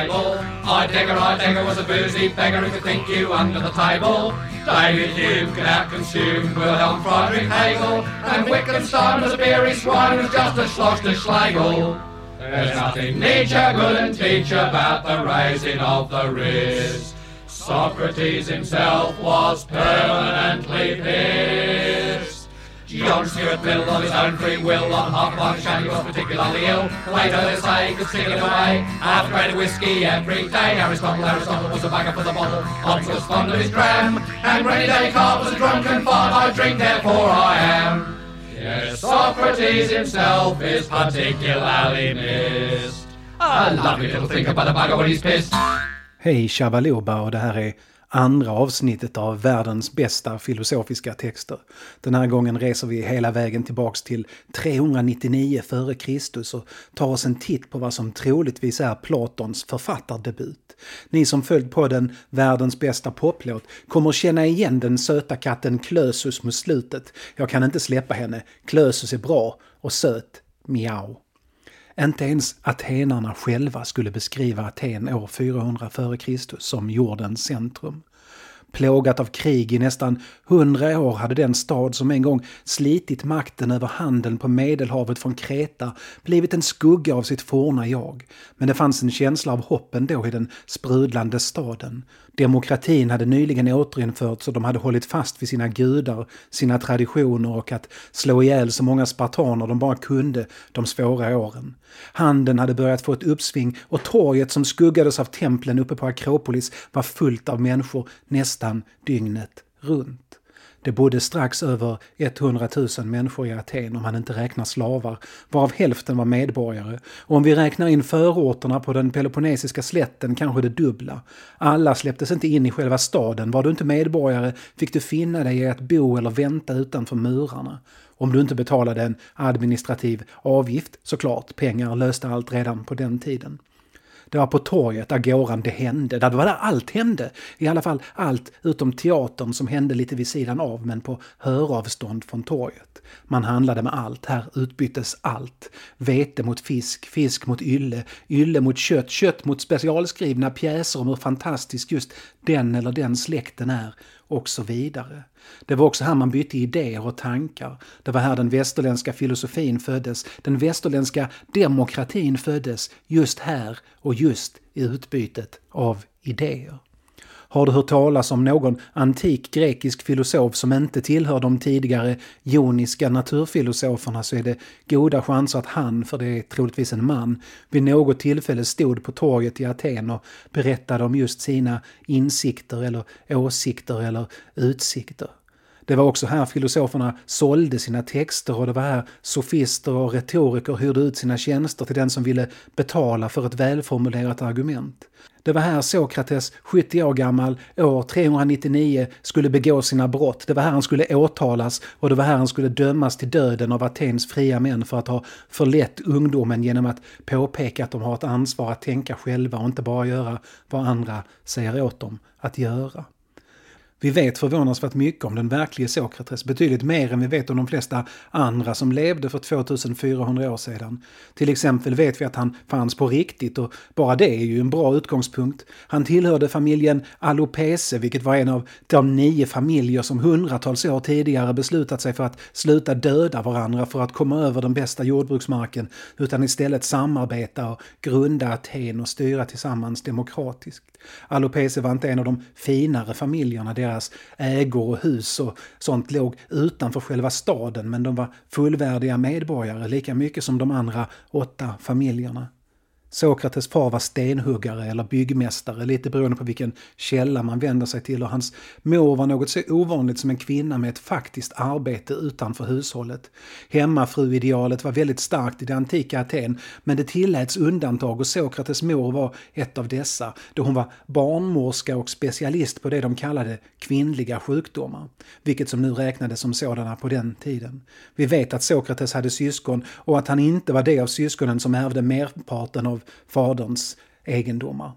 table. I digger was a boozy beggar who could think you under the table. David Hume could out-consume Wilhelm Friedrich Hegel, and Wittgenstein was a beery swine who's just a schloss to Schlegel. There's nothing Nietzsche couldn't teach about the raising of the wrist. Socrates himself was permanently pissed. John Stuart Mill, of his own free will, on half one shanty was particularly ill. Later say he could stick it away, half a grade of whiskey every day. Aristotle, Aristotle was a bagger for the bottle. Hobbes was fond of his dram, and Rennie Descartes was a drunken fart. I drink, therefore I am. Yes, Socrates himself is particularly missed. A lovely little thinker by the bugger when he's pissed. Hej Shabaluba och andra avsnittet av världens bästa filosofiska texter. Den här gången reser vi hela vägen tillbaks till 399 f.Kr. och tar oss en titt på vad som troligtvis är Platons författardebut. Ni som följt på den världens bästa poplåt kommer känna igen den söta katten Klösus mot slutet. Jag kan inte släppa henne. Klösus är bra och söt. Miau. Inte ens atenarna själva skulle beskriva Aten år 400 f.Kr. som jordens centrum. Plågat av krig i nästan hundra år hade den stad som en gång slitit makten över handeln på Medelhavet från Kreta blivit en skugga av sitt forna jag. Men det fanns en känsla av hopp ändå i den sprudlande staden. Demokratin hade nyligen återinförts och de hade hållit fast vid sina gudar, sina traditioner och att slå ihjäl så många spartaner de bara kunde de svåra åren. Handeln hade börjat få ett uppsving och torget som skuggades av templen uppe på Akropolis var fullt av människor nästan dygnet runt. Det bodde strax över 100 000 människor i Aten om man inte räknar slavar, varav hälften var medborgare. Och om vi räknar in förorterna på den peloponnesiska slätten kanske det dubbla. Alla släpptes inte in i själva staden. Var du inte medborgare fick du finna dig i att bo eller vänta utanför murarna. Om du inte betalade en administrativ avgift, såklart, pengar löste allt redan på den tiden. Det var på torget, agoran, det hände. Det var där allt hände. I alla fall allt utom teatern som hände lite vid sidan av men på höravstånd från torget. Man handlade med allt. Här utbyttes allt. Vete mot fisk, fisk mot ylle, ylle mot kött, kött mot specialskrivna pjäser om hur fantastisk just den eller den släkten är och så vidare. Det var också här man bytte idéer och tankar. Det var här den västerländska filosofin föddes. Den västerländska demokratin föddes just här och just i utbytet av idéer. Har du hört talas om någon antik grekisk filosof som inte tillhör de tidigare joniska naturfilosoferna så är det goda chanser att han, för det är troligtvis en man, vid något tillfälle stod på torget i Aten och berättade om just sina insikter eller åsikter eller utsikter. Det var också här filosoferna sålde sina texter och det var här sofister och retoriker hyrde ut sina tjänster till den som ville betala för ett välformulerat argument. Det var här Sokrates, 70 år gammal, år 399, skulle begå sina brott. Det var här han skulle åtalas och det var här han skulle dömas till döden av Atens fria män för att ha förlett ungdomen genom att påpeka att de har ett ansvar att tänka själva och inte bara göra vad andra säger åt dem att göra. Vi vet förvånansvärt mycket om den verkliga Sokrates, betydligt mer än vi vet om de flesta andra som levde för 2400 år sedan. Till exempel vet vi att han fanns på riktigt och bara det är ju en bra utgångspunkt. Han tillhörde familjen Alopese, vilket var en av de nio familjer som hundratals år tidigare beslutat sig för att sluta döda varandra för att komma över den bästa jordbruksmarken, utan istället samarbeta och grunda Aten och styra tillsammans demokratiskt. Alopese var inte en av de finare familjerna, deras ägor och hus och sånt låg utanför själva staden men de var fullvärdiga medborgare lika mycket som de andra åtta familjerna. Sokrates far var stenhuggare eller byggmästare, lite beroende på vilken källa man vänder sig till och hans mor var något så ovanligt som en kvinna med ett faktiskt arbete utanför hushållet. Hemmafruidealet var väldigt starkt i det antika Aten, men det tilläts undantag och Sokrates mor var ett av dessa, då hon var barnmorska och specialist på det de kallade kvinnliga sjukdomar, vilket som nu räknades som sådana på den tiden. Vi vet att Sokrates hade syskon och att han inte var det av syskonen som ärvde merparten av faderns egendomar.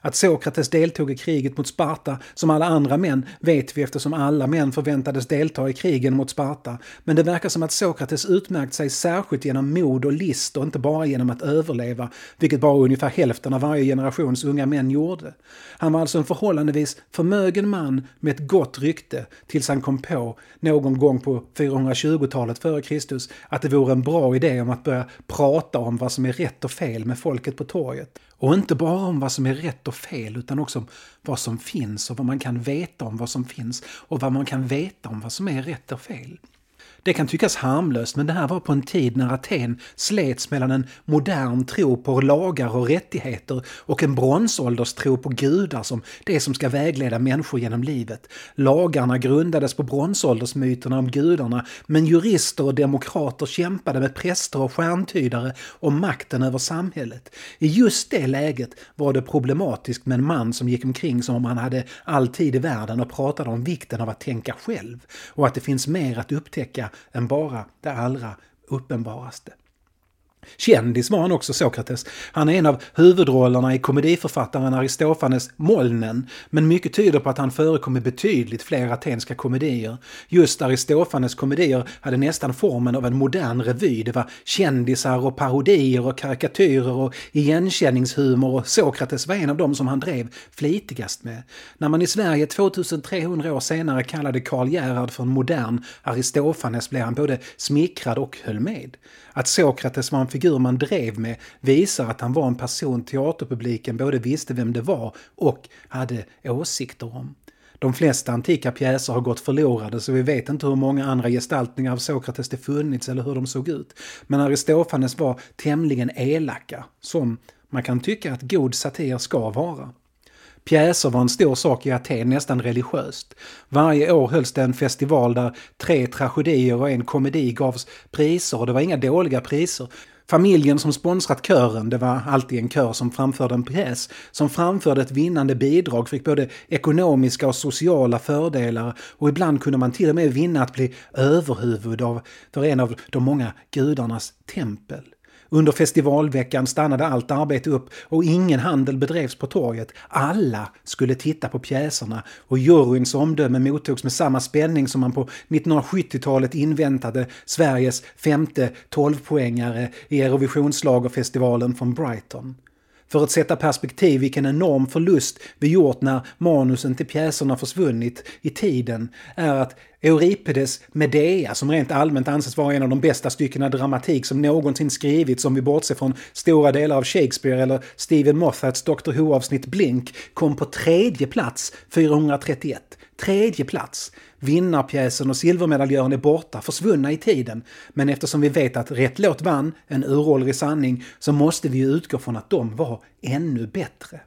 Att Sokrates deltog i kriget mot Sparta som alla andra män vet vi eftersom alla män förväntades delta i krigen mot Sparta. Men det verkar som att Sokrates utmärkt sig särskilt genom mod och list och inte bara genom att överleva, vilket bara ungefär hälften av varje generations unga män gjorde. Han var alltså en förhållandevis förmögen man med ett gott rykte tills han kom på, någon gång på 420-talet före Kristus, att det vore en bra idé om att börja prata om vad som är rätt och fel med folket på torget. Och inte bara om vad som är rätt och fel utan också om vad som finns och vad man kan veta om vad som finns och vad man kan veta om vad som är rätt och fel. Det kan tyckas harmlöst men det här var på en tid när Aten slets mellan en modern tro på lagar och rättigheter och en bronsålders tro på gudar som det som ska vägleda människor genom livet. Lagarna grundades på bronsåldersmyterna om gudarna men jurister och demokrater kämpade med präster och stjärntydare om makten över samhället. I just det läget var det problematiskt med en man som gick omkring som om han hade all tid i världen och pratade om vikten av att tänka själv och att det finns mer att upptäcka än bara det allra uppenbaraste. Kändis var han också, Sokrates. Han är en av huvudrollerna i komediförfattaren Aristofanes Molnen, men mycket tyder på att han förekom i betydligt fler atenska komedier. Just Aristofanes komedier hade nästan formen av en modern revy. Det var kändisar och parodier och karikatyrer och igenkänningshumor och Sokrates var en av dem som han drev flitigast med. När man i Sverige 2300 år senare kallade Karl Gerhard för en modern Aristofanes blev han både smickrad och höll med. Att Sokrates var en figur man drev med visar att han var en person teaterpubliken både visste vem det var och hade åsikter om. De flesta antika pjäser har gått förlorade så vi vet inte hur många andra gestaltningar av Sokrates det funnits eller hur de såg ut. Men Aristofanes var tämligen elaka, som man kan tycka att god satir ska vara. Pjäser var en stor sak i Aten, nästan religiöst. Varje år hölls det en festival där tre tragedier och en komedi gavs priser och det var inga dåliga priser. Familjen som sponsrat kören, det var alltid en kör som framförde en pjäs, som framförde ett vinnande bidrag fick både ekonomiska och sociala fördelar och ibland kunde man till och med vinna att bli överhuvud av, för en av de många gudarnas tempel. Under festivalveckan stannade allt arbete upp och ingen handel bedrevs på torget. Alla skulle titta på pjäserna och juryns omdöme mottogs med samma spänning som man på 1970-talet inväntade Sveriges femte 12-poängare i Eurovisionsschlagerfestivalen från Brighton. För att sätta perspektiv vilken enorm förlust vi gjort när manusen till pjäserna försvunnit i tiden är att Euripides Medea, som rent allmänt anses vara en av de bästa styckena dramatik som någonsin skrivits om vi bortser från stora delar av Shakespeare eller Stephen Moffats Dr Who-avsnitt Blink, kom på tredje plats 431. Tredje plats. Vinnarpjäsen och silvermedaljören är borta, försvunna i tiden. Men eftersom vi vet att rätt låt vann, en uråldrig sanning, så måste vi utgå från att de var ännu bättre.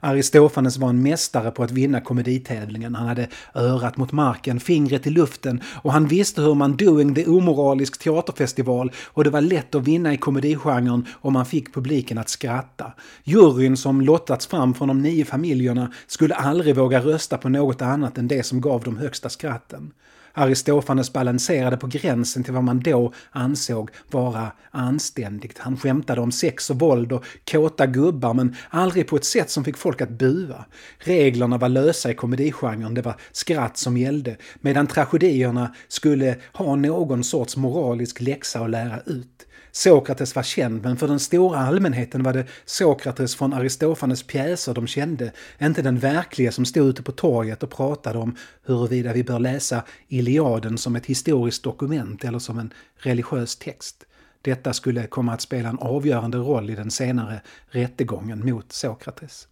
Aristofanes var en mästare på att vinna komeditävlingen. Han hade örat mot marken, fingret i luften och han visste hur man doing the omoralisk teaterfestival och det var lätt att vinna i komedigenren om man fick publiken att skratta. Juryn som lottats fram från de nio familjerna skulle aldrig våga rösta på något annat än det som gav de högsta skratten. Aristofanes balanserade på gränsen till vad man då ansåg vara anständigt. Han skämtade om sex och våld och kåta gubbar men aldrig på ett sätt som fick folk att bua. Reglerna var lösa i komedigenren, det var skratt som gällde, medan tragedierna skulle ha någon sorts moralisk läxa att lära ut. Sokrates var känd, men för den stora allmänheten var det Sokrates från Aristofanes pjäser de kände, inte den verkliga som stod ute på torget och pratade om huruvida vi bör läsa Iliaden som ett historiskt dokument eller som en religiös text. Detta skulle komma att spela en avgörande roll i den senare rättegången mot Sokrates.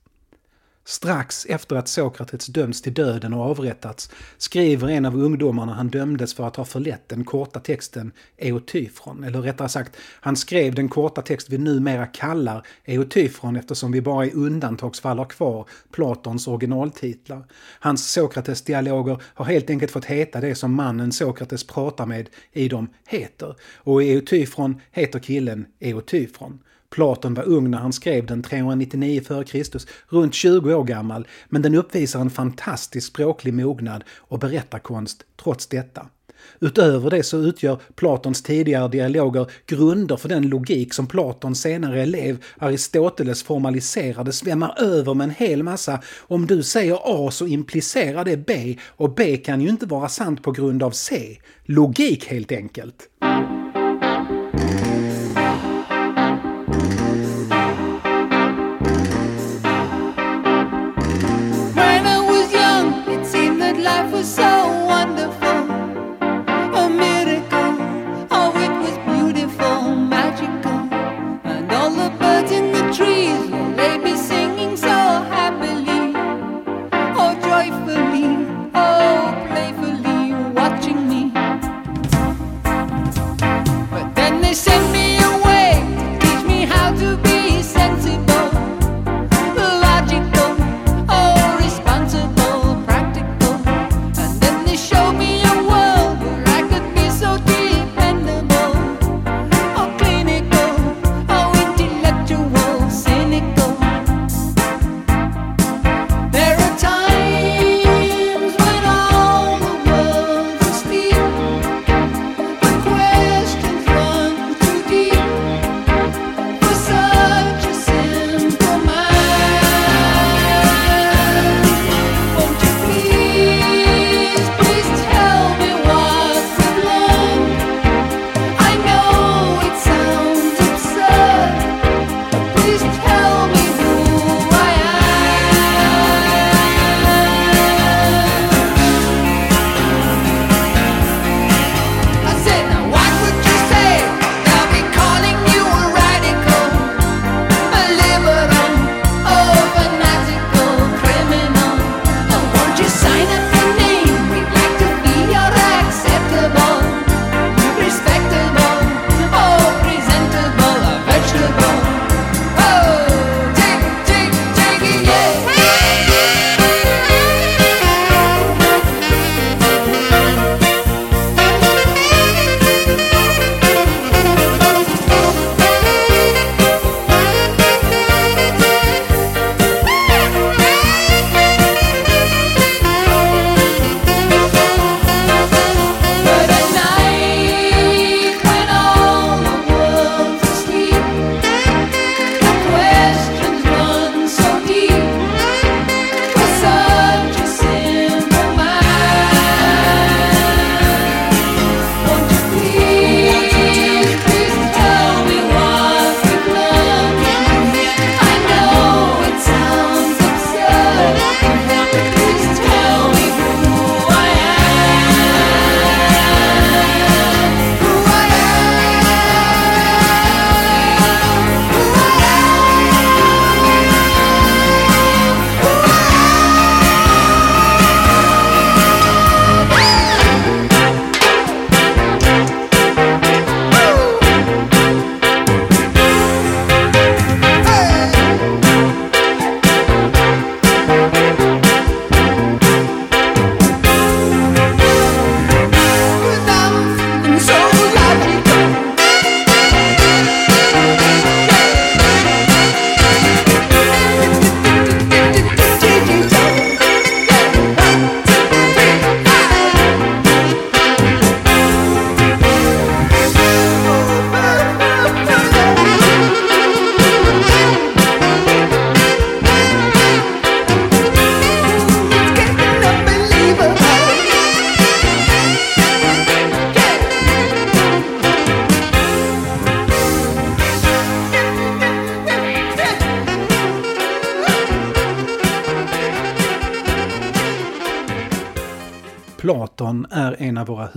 Strax efter att Sokrates dömts till döden och avrättats skriver en av ungdomarna han dömdes för att ha förlett den korta texten Eotyfron. Eller rättare sagt, han skrev den korta text vi numera kallar Eotyfron eftersom vi bara i undantagsfall har kvar Platons originaltitlar. Hans Sokrates-dialoger har helt enkelt fått heta det som mannen Sokrates pratar med i dem heter. Och i Eotyfron heter killen Eotyfron. Platon var ung när han skrev den 399 f.Kr. runt 20 år gammal, men den uppvisar en fantastisk språklig mognad och berättarkonst trots detta. Utöver det så utgör Platons tidigare dialoger grunder för den logik som Platons senare elev Aristoteles formaliserade svämmar över med en hel massa om du säger A så implicerar det B och B kan ju inte vara sant på grund av C. Logik helt enkelt.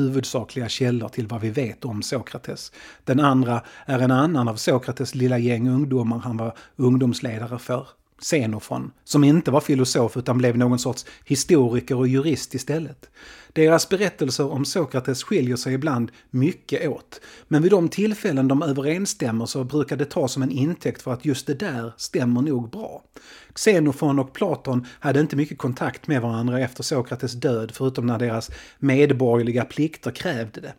Huvudsakliga källor till vad vi vet om Sokrates. Den andra är en annan av Sokrates lilla gäng ungdomar han var ungdomsledare för. Xenofon, som inte var filosof utan blev någon sorts historiker och jurist istället. Deras berättelser om Sokrates skiljer sig ibland mycket åt, men vid de tillfällen de överensstämmer så brukar det tas som en intäkt för att just det där stämmer nog bra. Xenofon och Platon hade inte mycket kontakt med varandra efter Sokrates död förutom när deras medborgerliga plikter krävde det.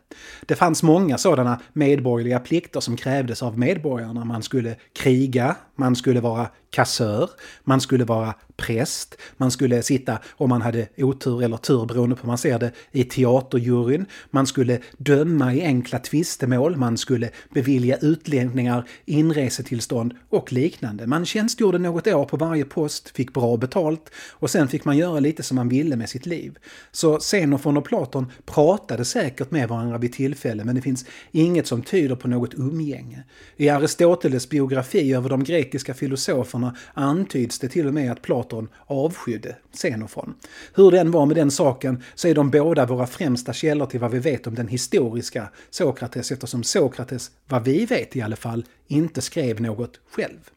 Det fanns många sådana medborgerliga plikter som krävdes av medborgarna. Man skulle kriga, man skulle vara kassör, man skulle vara präst. Man skulle sitta, om man hade otur eller tur beroende på hur man ser det, i teaterjuryn. Man skulle döma i enkla tvistemål. Man skulle bevilja utlänningar inresetillstånd och liknande. Man tjänstgjorde något år på varje post, fick bra betalt och sen fick man göra lite som man ville med sitt liv. Så Xenofon och Platon pratade säkert med varandra vid tillfälle men det finns inget som tyder på något umgänge. I Aristoteles biografi över de grekiska filosoferna antyds det till och med att Platon avskydde Xenofon. Hur den var med den saken så är de båda våra främsta källor till vad vi vet om den historiska Sokrates eftersom Sokrates, vad vi vet i alla fall, inte skrev något själv.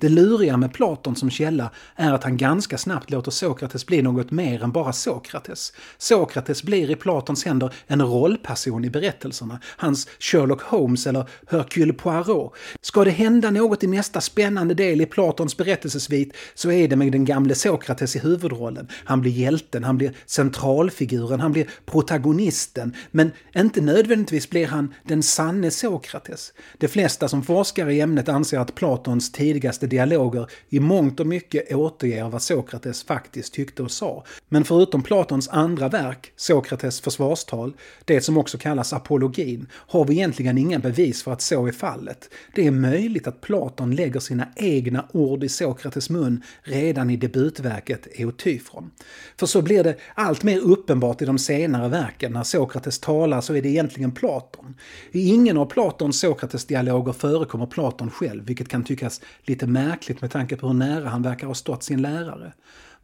Det luriga med Platon som källa är att han ganska snabbt låter Sokrates bli något mer än bara Sokrates. Sokrates blir i Platons händer en rollperson i berättelserna, hans Sherlock Holmes eller Hercule Poirot. Ska det hända något i nästa spännande del i Platons berättelsesvit så är det med den gamle Sokrates i huvudrollen. Han blir hjälten, han blir centralfiguren, han blir protagonisten, men inte nödvändigtvis blir han den sanne Sokrates. De flesta som forskar i ämnet anser att Platons tidigaste dialoger i mångt och mycket återger vad Sokrates faktiskt tyckte och sa. Men förutom Platons andra verk, Sokrates försvarstal, det som också kallas apologin, har vi egentligen inga bevis för att så är fallet. Det är möjligt att Platon lägger sina egna ord i Sokrates mun redan i debutverket Eutyfron. För så blir det allt mer uppenbart i de senare verken. När Sokrates talar så är det egentligen Platon. I ingen av Platons Sokrates-dialoger förekommer Platon själv, vilket kan tyckas lite märkligt med tanke på hur nära han verkar ha stått sin lärare.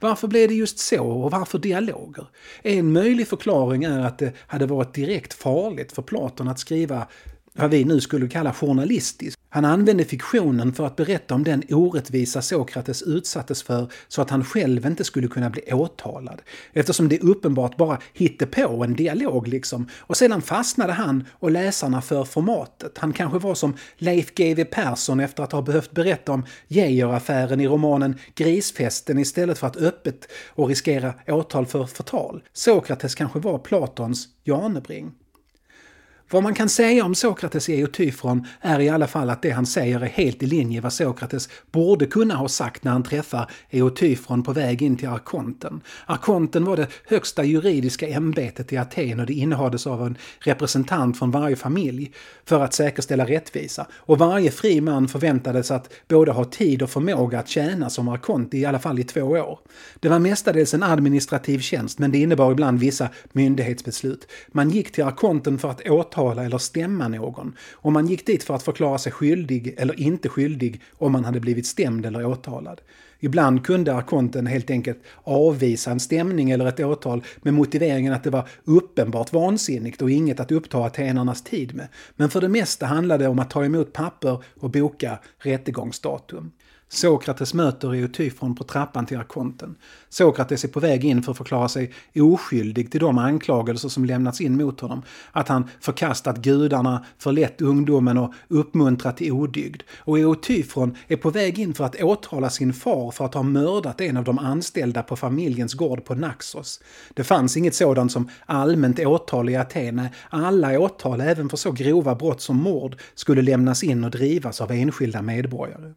Varför blev det just så och varför dialoger? En möjlig förklaring är att det hade varit direkt farligt för Platon att skriva vad vi nu skulle kalla journalistisk. Han använde fiktionen för att berätta om den orättvisa Sokrates utsattes för så att han själv inte skulle kunna bli åtalad. Eftersom det uppenbart bara på en dialog liksom. Och sedan fastnade han och läsarna för formatet. Han kanske var som Leif GW Persson efter att ha behövt berätta om Geijeraffären i romanen Grisfesten istället för att öppet och riskera åtal för förtal. Sokrates kanske var Platons Janebring. Vad man kan säga om Sokrates i Eutyfron är i alla fall att det han säger är helt i linje vad Sokrates borde kunna ha sagt när han träffar Eutyfron på väg in till Arkonten. Arkonten var det högsta juridiska ämbetet i Aten och det innehades av en representant från varje familj för att säkerställa rättvisa. Och varje fri man förväntades att både ha tid och förmåga att tjäna som arkont i alla fall i två år. Det var mestadels en administrativ tjänst men det innebar ibland vissa myndighetsbeslut. Man gick till arkonten för att åtala eller stämma någon. Och man gick dit för att förklara sig skyldig eller inte skyldig om man hade blivit stämd eller åtalad. Ibland kunde arkonten helt enkelt avvisa en stämning eller ett åtal med motiveringen att det var uppenbart vansinnigt och inget att uppta atenarnas tid med. Men för det mesta handlade det om att ta emot papper och boka rättegångsdatum. Sokrates möter Eutyfron på trappan till arkonten. Sokrates är på väg in för att förklara sig oskyldig till de anklagelser som lämnats in mot honom. Att han förkastat gudarna, förlett ungdomen och uppmuntrat till odygd. Och Eutyfron är på väg in för att åtala sin far för att ha mördat en av de anställda på familjens gård på Naxos. Det fanns inget sådant som allmänt åtal i Aten. Alla åtal, även för så grova brott som mord, skulle lämnas in och drivas av enskilda medborgare.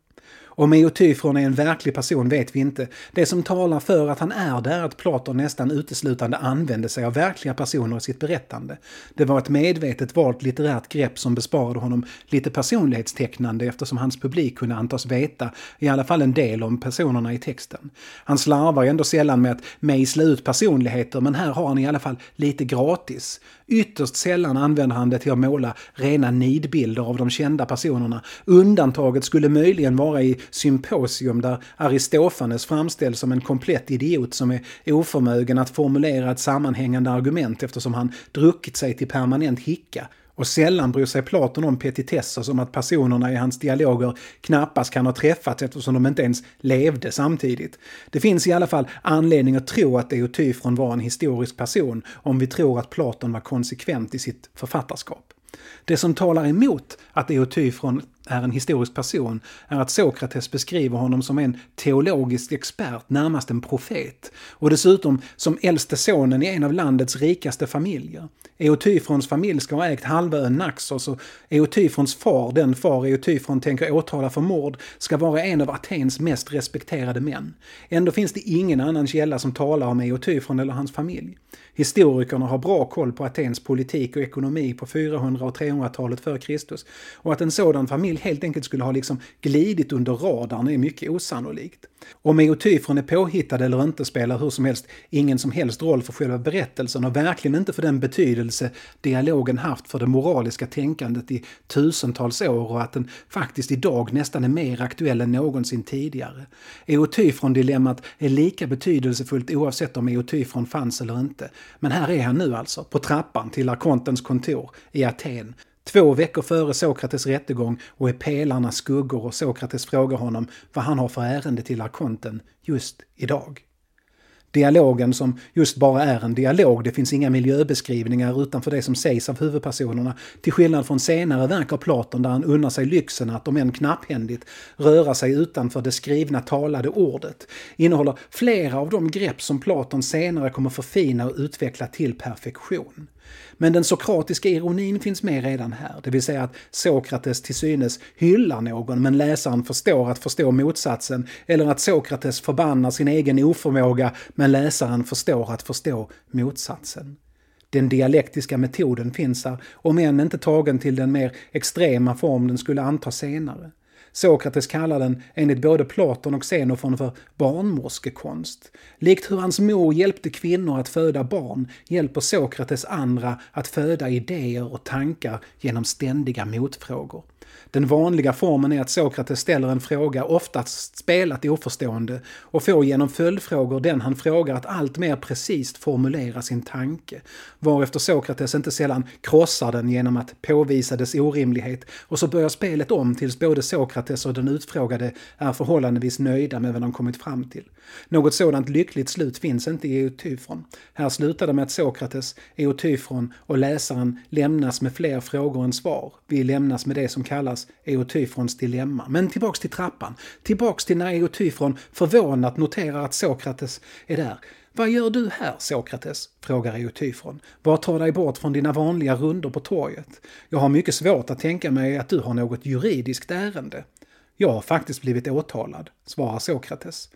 Om Eotyfron är en verklig person vet vi inte. Det som talar för att han är det är att Platon nästan uteslutande använde sig av verkliga personer i sitt berättande. Det var ett medvetet valt litterärt grepp som besparade honom lite personlighetstecknande eftersom hans publik kunde antas veta i alla fall en del om personerna i texten. Han slarvar ändå sällan med att mejsla ut personligheter men här har han i alla fall lite gratis. Ytterst sällan använder han det till att måla rena nidbilder av de kända personerna. Undantaget skulle möjligen vara i Symposium där Aristofanes framställs som en komplett idiot som är oförmögen att formulera ett sammanhängande argument eftersom han druckit sig till permanent hicka. Och sällan bryr sig Platon om petitesser som att personerna i hans dialoger knappast kan ha träffats eftersom de inte ens levde samtidigt. Det finns i alla fall anledning att tro att Eutyfron var en historisk person om vi tror att Platon var konsekvent i sitt författarskap. Det som talar emot att Eutyfron är en historisk person är att Sokrates beskriver honom som en teologisk expert, närmast en profet. Och dessutom som äldste sonen i en av landets rikaste familjer. Eotyfrons familj ska ha ägt halva ön Naxos och Eotyfrons far, den far Eotyfron tänker åtala för mord, ska vara en av Atens mest respekterade män. Ändå finns det ingen annan källa som talar om Eotyfron eller hans familj. Historikerna har bra koll på Atens politik och ekonomi på 400 och 300-talet före Kristus. Och att en sådan familj helt enkelt skulle ha liksom glidit under radarn är mycket osannolikt. Om Eotyfron är påhittad eller inte spelar hur som helst ingen som helst roll för själva berättelsen och verkligen inte för den betydelse dialogen haft för det moraliska tänkandet i tusentals år och att den faktiskt idag nästan är mer aktuell än någonsin tidigare. Eotyfron-dilemmat är lika betydelsefullt oavsett om Eotyfron fanns eller inte. Men här är han nu alltså, på trappan till arkontens kontor i Aten. Två veckor före Sokrates rättegång och är pelarnas skuggor och Sokrates frågar honom vad han har för ärende till arkonten just idag. Dialogen som just bara är en dialog, det finns inga miljöbeskrivningar utanför det som sägs av huvudpersonerna, till skillnad från senare verk av Platon där han unnar sig lyxen att, om än knapphändigt, röra sig utanför det skrivna talade ordet, innehåller flera av de grepp som Platon senare kommer förfina och utveckla till perfektion. Men den sokratiska ironin finns med redan här, det vill säga att Sokrates till synes hyllar någon men läsaren förstår att förstå motsatsen, eller att Sokrates förbannar sin egen oförmåga men läsaren förstår att förstå motsatsen. Den dialektiska metoden finns här, om än inte tagen till den mer extrema form den skulle anta senare. Sokrates kallar den, enligt både Platon och Xenofon, för barnmorskekonst. Likt hur hans mor hjälpte kvinnor att föda barn hjälper Sokrates andra att föda idéer och tankar genom ständiga motfrågor. Den vanliga formen är att Sokrates ställer en fråga, oftast spelat oförstående, och får genom följdfrågor den han frågar att allt mer precis formulera sin tanke. Varefter Sokrates inte sällan krossar den genom att påvisa dess orimlighet och så börjar spelet om tills både Sokrates och den utfrågade är förhållandevis nöjda med vad de kommit fram till. Något sådant lyckligt slut finns inte i Eotyfron. Här slutar det med att Sokrates, Eotyfron och läsaren lämnas med fler frågor än svar. Vi lämnas med det som kallas Eotyfrons dilemma. Men tillbaks till trappan. Tillbaks till när Eotyfron förvånat noterar att Sokrates är där. Vad gör du här, Sokrates? frågar Eotyfron. Vad tar dig bort från dina vanliga runder på torget? Jag har mycket svårt att tänka mig att du har något juridiskt ärende. Jag har faktiskt blivit åtalad, svarar Sokrates.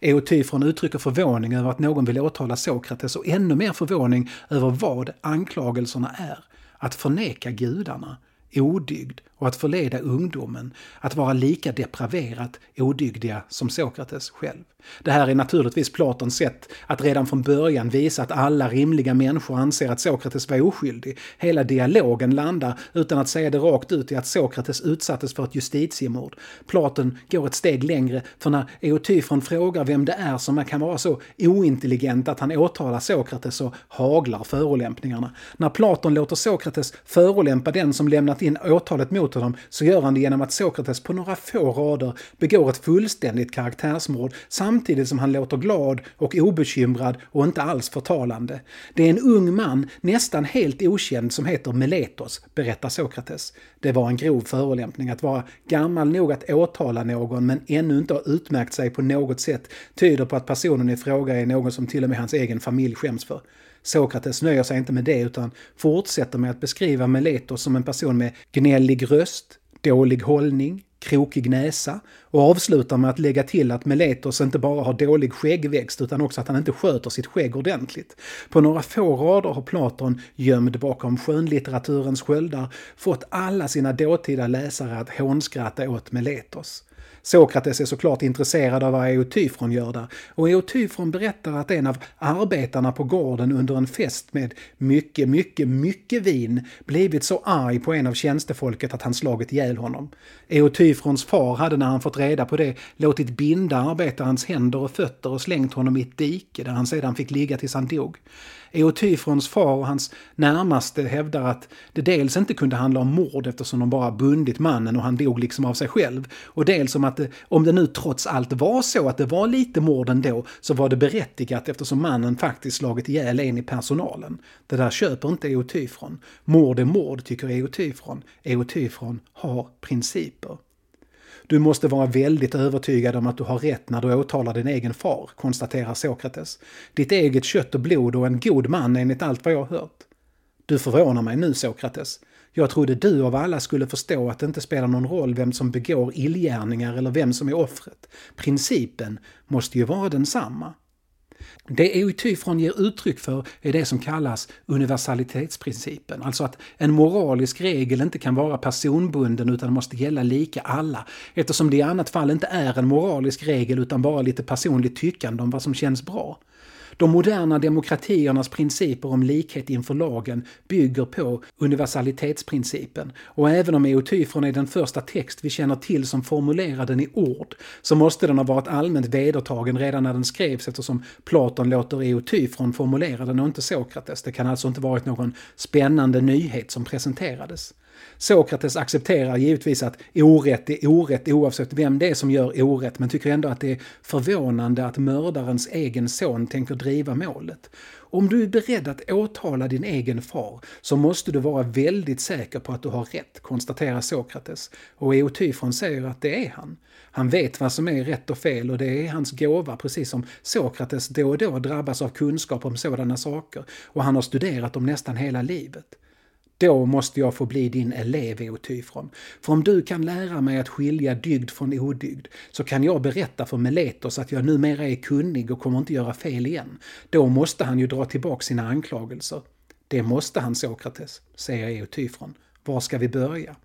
Eotyfron uttrycker förvåning över att någon vill åtala Sokrates och ännu mer förvåning över vad anklagelserna är. Att förneka gudarna, odygd och att förleda ungdomen att vara lika depraverat odygdiga som Sokrates själv. Det här är naturligtvis Platons sätt att redan från början visa att alla rimliga människor anser att Sokrates var oskyldig. Hela dialogen landar, utan att säga det rakt ut, i att Sokrates utsattes för ett justitiemord. Platon går ett steg längre, för när Eotyfron frågar vem det är som kan vara så ointelligent att han åtalar Sokrates så haglar förolämpningarna. När Platon låter Sokrates förolämpa den som lämnat in åtalet mot honom så gör han det genom att Sokrates på några få rader begår ett fullständigt karaktärsmord samtidigt som han låter glad och obekymrad och inte alls förtalande. Det är en ung man, nästan helt okänd, som heter Meletos, berättar Sokrates. Det var en grov förolämpning att vara gammal nog att åtala någon men ännu inte ha utmärkt sig på något sätt tyder på att personen i fråga är någon som till och med hans egen familj skäms för. Sokrates nöjer sig inte med det utan fortsätter med att beskriva Meletos som en person med gnällig röst, dålig hållning, krokig näsa och avslutar med att lägga till att Meletos inte bara har dålig skäggväxt utan också att han inte sköter sitt skägg ordentligt. På några få rader har Platon, gömd bakom skönlitteraturens sköldar, fått alla sina dåtida läsare att hånskratta åt Meletos. Sokrates är såklart intresserad av vad Eotyfron gör där och Eotyfron berättar att en av arbetarna på gården under en fest med mycket, mycket, mycket vin blivit så arg på en av tjänstefolket att han slagit ihjäl honom. Eotyfrons far hade när han fått reda på det låtit binda arbetarens händer och fötter och slängt honom i ett dike där han sedan fick ligga tills han dog. Eotyfrons far och hans närmaste hävdar att det dels inte kunde handla om mord eftersom de bara bundit mannen och han dog liksom av sig själv. Och dels om att det, om det nu trots allt var så att det var lite mord ändå så var det berättigat eftersom mannen faktiskt slagit ihjäl en i personalen. Det där köper inte Eotyfron. Mord är mord tycker Eotyfron. Eotyfron har principer. Du måste vara väldigt övertygad om att du har rätt när du åtalar din egen far, konstaterar Sokrates. Ditt eget kött och blod och en god man enligt allt vad jag har hört. Du förvånar mig nu, Sokrates. Jag trodde du av alla skulle förstå att det inte spelar någon roll vem som begår illgärningar eller vem som är offret. Principen måste ju vara densamma. Det Eutyfron ger uttryck för är det som kallas universalitetsprincipen, alltså att en moralisk regel inte kan vara personbunden utan måste gälla lika alla, eftersom det i annat fall inte är en moralisk regel utan bara lite personligt tyckande om vad som känns bra. De moderna demokratiernas principer om likhet inför lagen bygger på universalitetsprincipen. Och även om Eotyfron är den första text vi känner till som formulerar den i ord, så måste den ha varit allmänt vedertagen redan när den skrevs eftersom Platon låter Eotyfron formulera den och inte Sokrates. Det kan alltså inte varit någon spännande nyhet som presenterades. Sokrates accepterar givetvis att orätt är orätt oavsett vem det är som gör orätt, men tycker ändå att det är förvånande att mördarens egen son tänker driva målet. Om du är beredd att åtala din egen far så måste du vara väldigt säker på att du har rätt, konstaterar Sokrates. Och Eotyfron säger att det är han. Han vet vad som är rätt och fel och det är hans gåva, precis som Sokrates då och då drabbas av kunskap om sådana saker och han har studerat dem nästan hela livet. Då måste jag få bli din elev, Eotyfron. För om du kan lära mig att skilja dygd från odygd, så kan jag berätta för Meletos att jag numera är kunnig och kommer inte göra fel igen. Då måste han ju dra tillbaka sina anklagelser. Det måste han, Sokrates, säger Eotyfron. Var ska vi börja?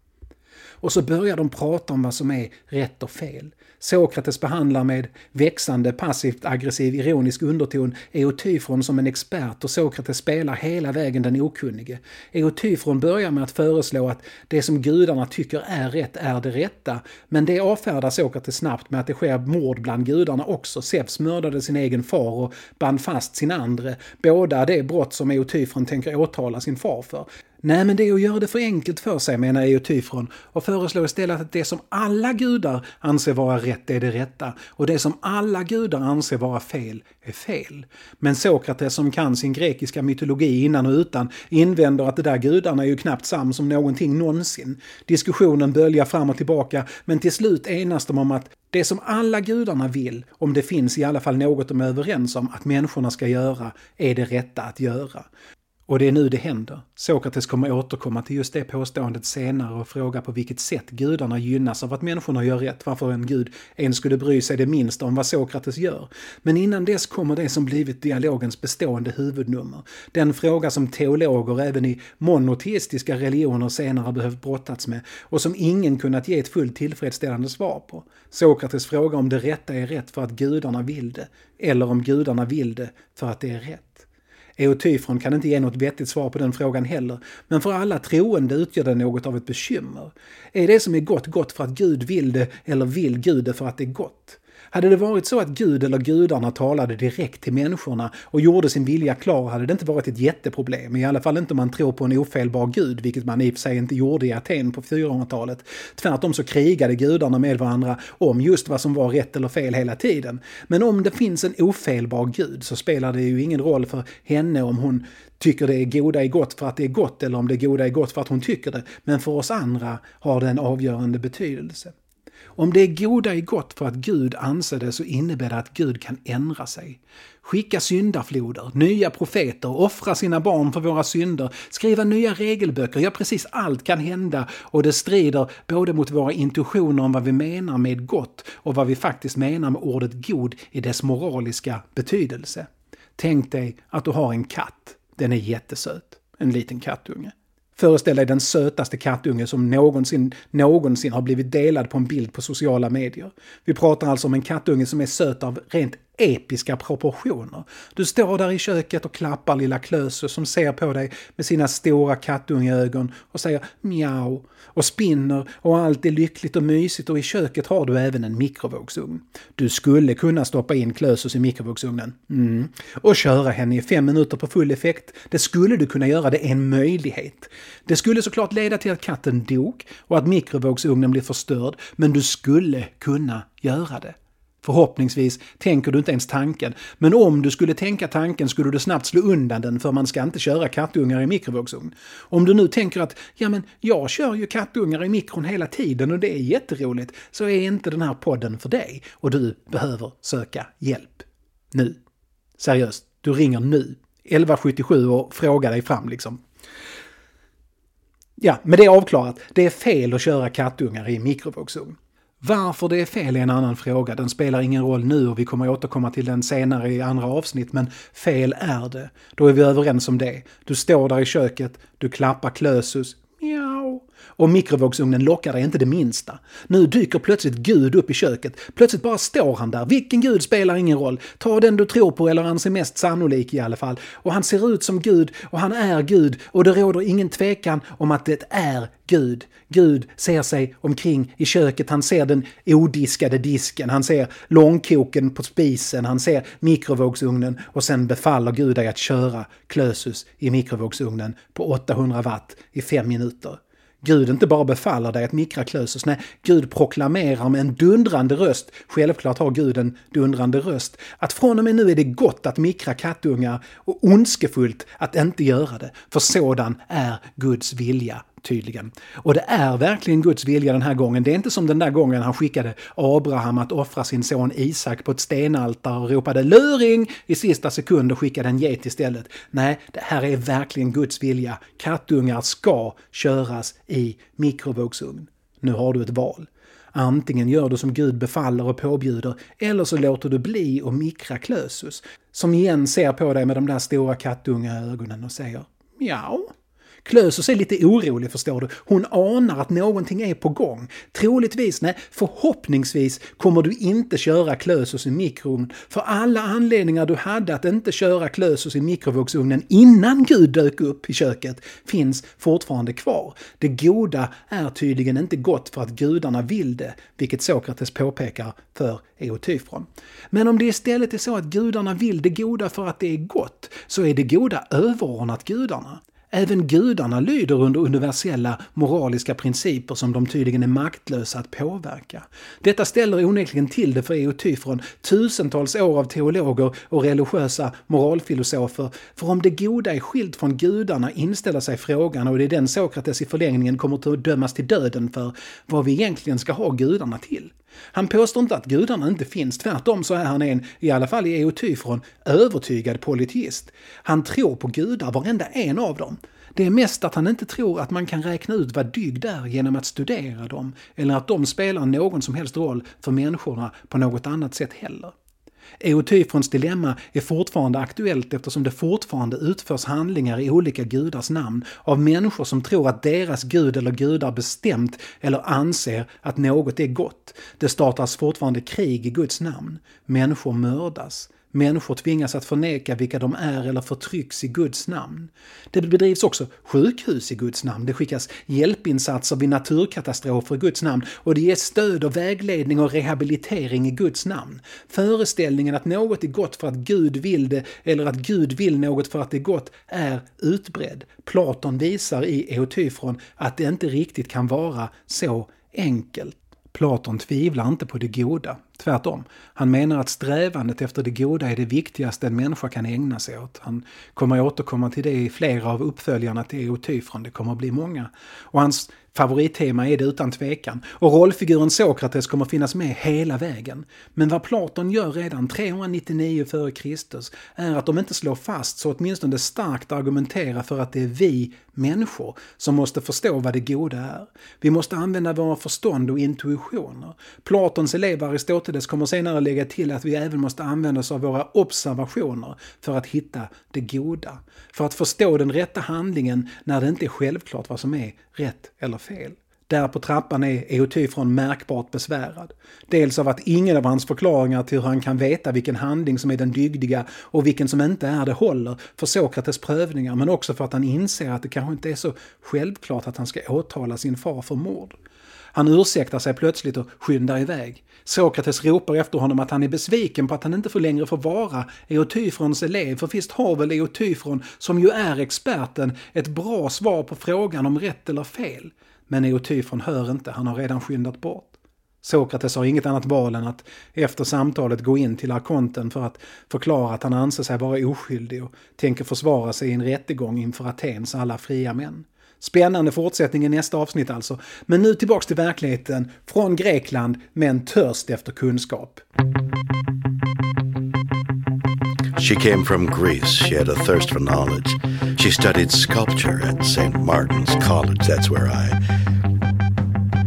Och så börjar de prata om vad som är rätt och fel. Sokrates behandlar med växande passivt aggressiv ironisk underton Eotyfron som en expert och Sokrates spelar hela vägen den okunnige. Eotyfron börjar med att föreslå att det som gudarna tycker är rätt är det rätta, men det avfärdar Sokrates snabbt med att det sker mord bland gudarna också. Zeus mördade sin egen far och band fast sin andre. Båda det brott som Eotyfron tänker åtala sin far för. Nej, men det är att göra det för enkelt för sig, menar Eotyfron och föreslår istället att det som alla gudar anser vara rätt är det rätta och det som alla gudar anser vara fel är fel. Men Sokrates som kan sin grekiska mytologi innan och utan invänder att de där gudarna är ju knappt sams om någonting någonsin. Diskussionen böljar fram och tillbaka men till slut enas de om att det som alla gudarna vill, om det finns i alla fall något de är överens om att människorna ska göra, är det rätta att göra. Och det är nu det händer. Sokrates kommer återkomma till just det påståendet senare och fråga på vilket sätt gudarna gynnas av att människorna gör rätt, varför en gud ens skulle bry sig det minsta om vad Sokrates gör. Men innan dess kommer det som blivit dialogens bestående huvudnummer. Den fråga som teologer även i monoteistiska religioner senare behövt brottats med och som ingen kunnat ge ett fullt tillfredsställande svar på. Sokrates fråga om det rätta är rätt för att gudarna vill det, eller om gudarna vill det för att det är rätt. Eotyfron kan inte ge något vettigt svar på den frågan heller, men för alla troende utgör det något av ett bekymmer. Är det som är gott gott för att Gud vill det, eller vill Gud det för att det är gott? Hade det varit så att Gud eller gudarna talade direkt till människorna och gjorde sin vilja klar hade det inte varit ett jätteproblem, i alla fall inte om man tror på en ofelbar gud, vilket man i och för sig inte gjorde i Aten på 400-talet. Tvärtom så krigade gudarna med varandra om just vad som var rätt eller fel hela tiden. Men om det finns en ofelbar gud så spelar det ju ingen roll för henne om hon tycker det goda är gott för att det är gott eller om det goda är gott för att hon tycker det. Men för oss andra har det en avgörande betydelse. Om det goda är gott för att Gud anser det så innebär det att Gud kan ändra sig. Skicka syndafloder, nya profeter, offra sina barn för våra synder, skriva nya regelböcker, ja precis allt kan hända och det strider både mot våra intuitioner om vad vi menar med gott och vad vi faktiskt menar med ordet god i dess moraliska betydelse. Tänk dig att du har en katt. Den är jättesöt. En liten kattunge. Föreställ dig den sötaste kattunge som någonsin, någonsin har blivit delad på en bild på sociala medier. Vi pratar alltså om en kattunge som är söt av rent episka proportioner. Du står där i köket och klappar lilla Klösus som ser på dig med sina stora kattungeögon och säger miau och spinner och allt är lyckligt och mysigt och i köket har du även en mikrovågsugn. Du skulle kunna stoppa in Klösus i mikrovågsugnen. Mm. Och köra henne i fem minuter på full effekt. Det skulle du kunna göra, det är en möjlighet. Det skulle såklart leda till att katten dog och att mikrovågsugnen blir förstörd, men du skulle kunna göra det. Förhoppningsvis tänker du inte ens tanken, men om du skulle tänka tanken skulle du snabbt slå undan den för man ska inte köra kattungar i mikrovågsugn. Om du nu tänker att ja men jag kör ju kattungar i mikron hela tiden och det är jätteroligt, så är inte den här podden för dig och du behöver söka hjälp. Nu. Seriöst, du ringer nu. 1177 och frågar dig fram liksom. Ja, men det är avklarat. Det är fel att köra kattungar i mikrovågsugn. Varför det är fel är en annan fråga. Den spelar ingen roll nu och vi kommer återkomma till den senare i andra avsnitt. Men fel är det. Då är vi överens om det. Du står där i köket, du klappar Klösus, miau. Och mikrovågsugnen lockar dig inte det minsta. Nu dyker plötsligt Gud upp i köket. Plötsligt bara står han där. Vilken Gud spelar ingen roll. Ta den du tror på eller anser mest sannolik i alla fall. Och han ser ut som Gud och han är Gud och det råder ingen tvekan om att det är Gud. Gud ser sig omkring i köket, han ser den odiskade disken, han ser långkoken på spisen, han ser mikrovågsugnen och sen befaller Gud dig att köra Klösus i mikrovågsugnen på 800 watt i fem minuter. Gud inte bara befaller dig att mikra Klösus, nej, Gud proklamerar med en dundrande röst, självklart har Gud en dundrande röst, att från och med nu är det gott att mikra kattungar och ondskefullt att inte göra det, för sådan är Guds vilja tydligen. Och det är verkligen Guds vilja den här gången. Det är inte som den där gången han skickade Abraham att offra sin son Isak på ett stenaltare och ropade luring i sista sekund och skickade en get istället. Nej, det här är verkligen Guds vilja. Kattungar ska köras i mikrovågsugn. Nu har du ett val. Antingen gör du som Gud befaller och påbjuder, eller så låter du bli och mikra Klösus, som igen ser på dig med de där stora kattunga ögonen och säger Mjau. Klösus är lite orolig förstår du. Hon anar att någonting är på gång. Troligtvis, nej, förhoppningsvis kommer du inte köra Klösus i mikron. För alla anledningar du hade att inte köra Klösus i mikrovågsugnen innan Gud dök upp i köket finns fortfarande kvar. Det goda är tydligen inte gott för att gudarna vill det, vilket Sokrates påpekar för Eotyfron. Men om det istället är så att gudarna vill det goda för att det är gott, så är det goda överordnat gudarna. Även gudarna lyder under universella moraliska principer som de tydligen är maktlösa att påverka. Detta ställer onekligen till det för Eotyfron, tusentals år av teologer och religiösa moralfilosofer. För om det goda är skilt från gudarna inställer sig frågan, och det är den Sokrates i förlängningen kommer att dömas till döden för, vad vi egentligen ska ha gudarna till. Han påstår inte att gudarna inte finns, tvärtom så är han en, i alla fall i Eotyfron, övertygad polyteist. Han tror på gudar, varenda en av dem. Det är mest att han inte tror att man kan räkna ut vad dygd är genom att studera dem, eller att de spelar någon som helst roll för människorna på något annat sätt heller. Eotyfrons dilemma är fortfarande aktuellt eftersom det fortfarande utförs handlingar i olika gudars namn av människor som tror att deras gud eller gudar bestämt eller anser att något är gott. Det startas fortfarande krig i Guds namn. Människor mördas. Människor tvingas att förneka vilka de är eller förtrycks i Guds namn. Det bedrivs också sjukhus i Guds namn. Det skickas hjälpinsatser vid naturkatastrofer i Guds namn och det ges stöd och vägledning och rehabilitering i Guds namn. Föreställningen att något är gott för att Gud vill det eller att Gud vill något för att det är gott är utbredd. Platon visar i Eotyfron att det inte riktigt kan vara så enkelt. Platon tvivlar inte på det goda. Tvärtom. Han menar att strävandet efter det goda är det viktigaste en människa kan ägna sig åt. Han kommer återkomma till det i flera av uppföljarna till Eotyfron. Det kommer att bli många. Och hans favorittema är det utan tvekan. Och rollfiguren Sokrates kommer finnas med hela vägen. Men vad Platon gör redan 399 f.Kr. är att de inte slår fast så åtminstone starkt argumentera för att det är vi människor som måste förstå vad det goda är. Vi måste använda våra förstånd och intuitioner. Platons elev Aristoteles kommer senare lägga till att vi även måste använda oss av våra observationer för att hitta det goda. För att förstå den rätta handlingen när det inte är självklart vad som är rätt eller fel. Där på trappan är Eotyfron märkbart besvärad. Dels av att ingen av hans förklaringar till hur han kan veta vilken handling som är den dygdiga och vilken som inte är det håller för Sokrates prövningar, men också för att han inser att det kanske inte är så självklart att han ska åtala sin far för mord. Han ursäktar sig plötsligt och skyndar iväg. Sokrates ropar efter honom att han är besviken på att han inte får längre får vara Eotyfrons elev, för visst har väl Eotyfron, som ju är experten, ett bra svar på frågan om rätt eller fel. Men Eotyfron hör inte, han har redan skyndat bort. Sokrates har inget annat val än att efter samtalet gå in till arkonten för att förklara att han anser sig vara oskyldig och tänker försvara sig i en rättegång inför Atens alla fria män. Spännande fortsättning i nästa avsnitt alltså. Men nu tillbaks till verkligheten, från Grekland med en törst efter kunskap. She came from Greece. She had a thirst for knowledge. She studied sculpture at St. Martin's College. That's where I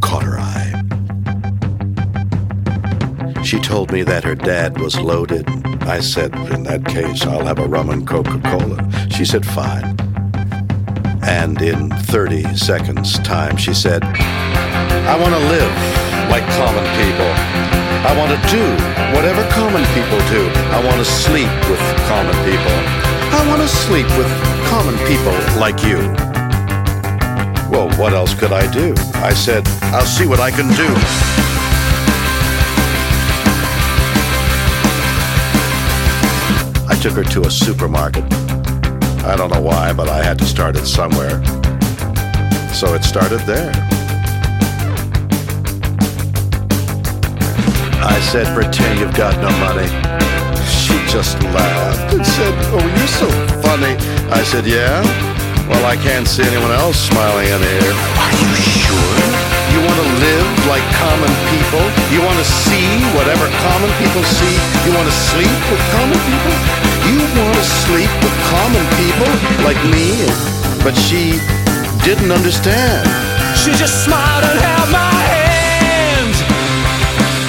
caught her eye. She told me that her dad was loaded. I said, in that case, I'll have a rum and Coca Cola. She said, fine. And in 30 seconds' time, she said, I want to live like common people. I want to do whatever common people do. I want to sleep with common people. I want to sleep with common people like you. Well, what else could I do? I said, I'll see what I can do. I took her to a supermarket. I don't know why, but I had to start it somewhere. So it started there. I said, pretend you've got no money. She just laughed and said, oh, you're so funny. I said, yeah? Well, I can't see anyone else smiling in here. Are you sure? You want to live like common people? You want to see whatever common people see? You want to sleep with common people? You want to sleep with common people like me? But she didn't understand. She just smiled and held my hand.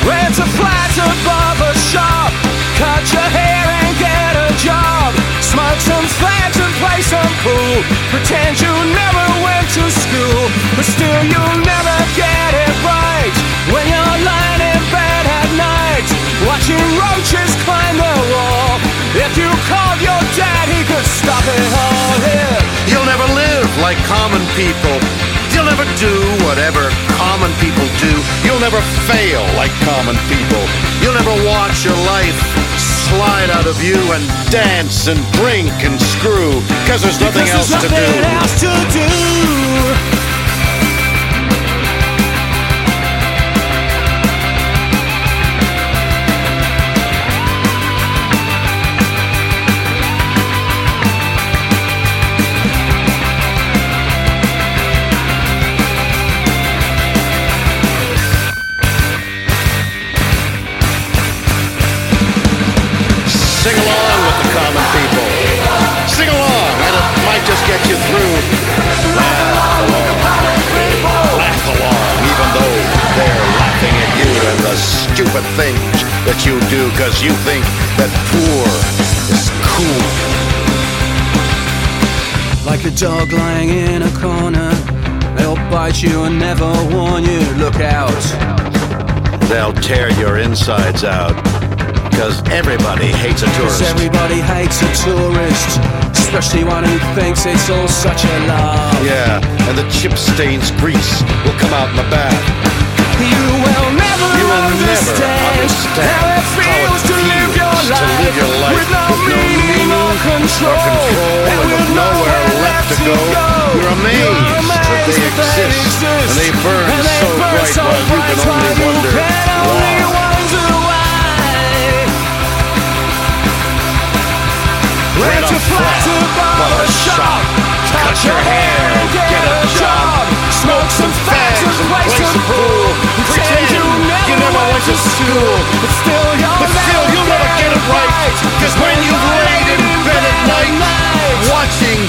Ran to Platt's barber shop. Cut your hair and get a job. Smoke some fags and play some pool. Pretend you never went to school. But still you'll never get it right. When you're lying in bed at night. Watching roaches climb the wall. If you called your dad, he could stop it all here. You'll never live like common people. You'll never do whatever common people do. You'll never fail like common people. You'll never watch your life slide out of you and dance and drink and screw because there's nothing Because else there's to nothing else to do. Stupid things that you do because you think that poor is cool. Like a dog lying in a corner. They'll bite you and never warn you. Look out. They'll tear your insides out because everybody hates a tourist. everybody hates a tourist. Especially one who thinks it's all such a lie. Yeah, and the chip stains grease will come out in the bath. You will understand, how it feels to live your life, with no meaning or control, and with nowhere left to go. You're amazed that they exist, and they burn so bright while you can only wonder why. Where to fly above a shop, cut your hair. School, but still you'll But still, you'll never get it right. Cause when you've laid in bed at night, watching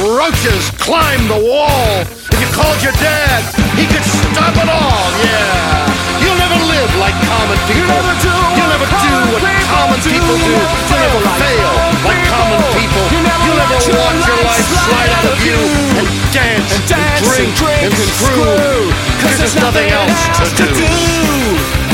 roaches climb the wall, if you called your dad, he could stop it all, yeah. You'll never live like common people. never do You'll never do what common people do. do. You You'll never fail like common people. You'll never watch your life slide out of you and dance and dance drink and drink and and screw. Because there's nothing else to do.